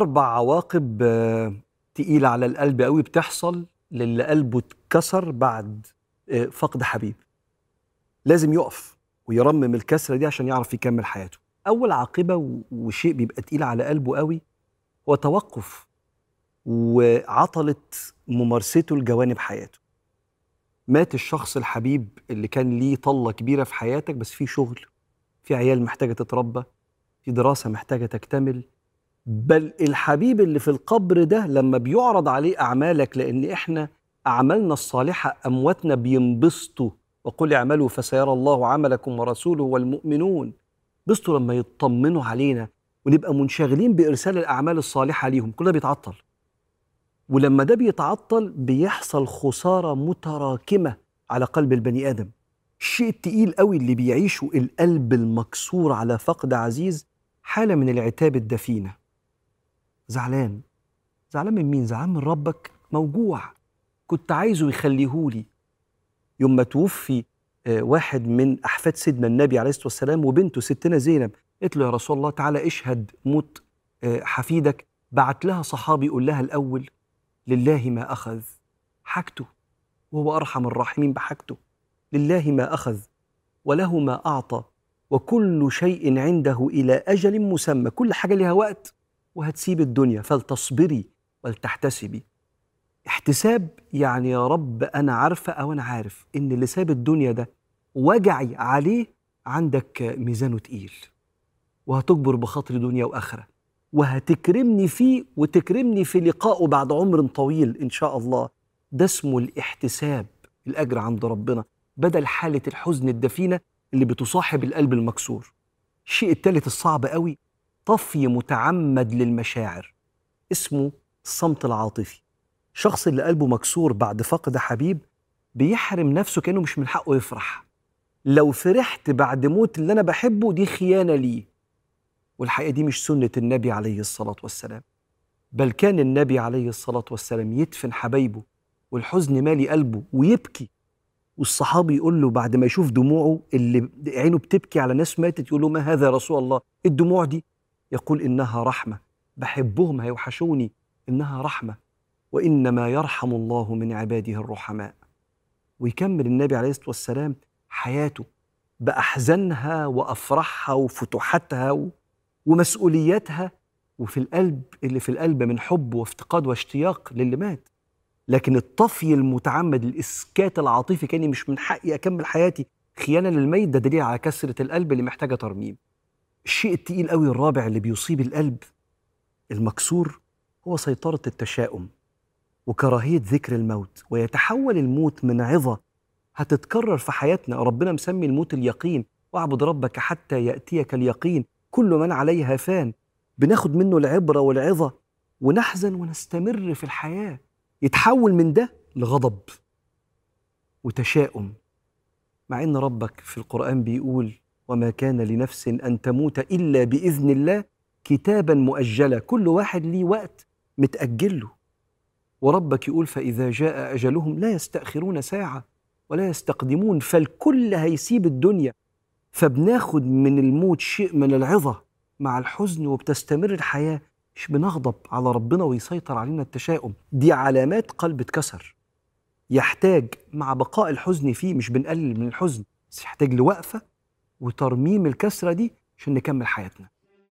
أربع عواقب آه، تقيلة على القلب قوي بتحصل للي قلبه اتكسر بعد آه، فقد حبيب. لازم يقف ويرمم الكسرة دي عشان يعرف يكمل حياته. أول عاقبة وشيء بيبقى تقيل على قلبه قوي هو توقف وعطلة ممارسته لجوانب حياته. مات الشخص الحبيب اللي كان ليه طلة كبيرة في حياتك بس في شغل في عيال محتاجة تتربى في دراسة محتاجة تكتمل بل الحبيب اللي في القبر ده لما بيعرض عليه أعمالك لأن إحنا أعمالنا الصالحة أمواتنا بينبسطوا. وقل اعملوا فسيرى الله عملكم ورسوله والمؤمنون. بسطوا لما يطمنوا علينا ونبقى منشغلين بإرسال الأعمال الصالحة ليهم. كل ده بيتعطل. ولما ده بيتعطل بيحصل خسارة متراكمة على قلب البني آدم. الشيء التقيل قوي اللي بيعيشه القلب المكسور على فقد عزيز حالة من العتاب الدفينة. زعلان. زعلان من مين؟ زعلان من ربك موجوع. كنت عايزه يخليهولي. يوم ما توفي آه، واحد من أحفاد سيدنا النبي عليه الصلاة والسلام وبنته ستنا زينب قالت له يا رسول الله تعالى اشهد موت آه، حفيدك. بعت لها صحابي يقول لها الأول لله ما أخذ حاجته وهو أرحم الراحمين بحاجته. لله ما أخذ وله ما أعطى وكل شيء عنده إلى أجل مسمى. كل حاجة لها وقت. وهتسيب الدنيا فلتصبري ولتحتسبي. احتساب يعني يا رب أنا عارفة أو أنا عارف إن اللي ساب الدنيا ده وجعي عليه عندك ميزانه تقيل. وهتجبر بخاطر دنيا وآخرة. وهتكرمني فيه وتكرمني في لقائه بعد عمر طويل إن شاء الله. ده اسمه الاحتساب الأجر عند ربنا. بدل حالة الحزن الدفينة اللي بتصاحب القلب المكسور. الشيء الثالث الصعب قوي طفي متعمد للمشاعر اسمه الصمت العاطفي. الشخص اللي قلبه مكسور بعد فقد حبيب بيحرم نفسه كأنه مش من حقه يفرح. لو فرحت بعد موت اللي أنا بحبه دي خيانة ليه. والحقيقة دي مش سنة النبي عليه الصلاة والسلام. بل كان النبي عليه الصلاة والسلام يدفن حبايبه والحزن مالي قلبه ويبكي. والصحابي يقول له بعد ما يشوف دموعه اللي عينه بتبكي على ناس ماتت يقول له ما هذا يا رسول الله؟ إيه الدموع دي؟ يقول إنها رحمة. بحبهم هيوحشوني إنها رحمة. وإنما يرحم الله من عباده الرحماء. ويكمل النبي عليه الصلاة والسلام حياته بأحزانها وأفراحها وفتوحاتها ومسؤولياتها وفي القلب اللي في القلب من حب وافتقاد واشتياق للي مات. لكن الطفي المتعمد الإسكات العاطفي كأني مش من حقي أكمل حياتي خيانة للميت ده دليل على كسرة القلب اللي محتاجة ترميم. الشيء التقيل قوي الرابع اللي بيصيب القلب المكسور هو سيطرة التشاؤم وكراهية ذكر الموت ويتحول الموت من عظة هتتكرر في حياتنا. ربنا مسمي الموت اليقين. واعبد ربك حتى يأتيك اليقين. كل من عليها فان. بناخد منه العبرة والعظة ونحزن ونستمر في الحياة. يتحول من ده لغضب وتشاؤم. مع إن ربك في القرآن بيقول وما كان لنفس أن تموت إلا بإذن الله كتابا مؤجلا. كل واحد ليه وقت متأجل له وربك يقول فإذا جاء أجلهم لا يستأخرون ساعة ولا يستقدمون فالكل هيسيب الدنيا. فبناخد من الموت شيء من العظة مع الحزن وبتستمر الحياة. مش بنغضب على ربنا ويسيطر علينا التشاؤم. دي علامات قلب اتكسر. يحتاج مع بقاء الحزن فيه مش بنقلل من الحزن بس يحتاج لوقفة وترميم الكسرة دي عشان نكمل حياتنا.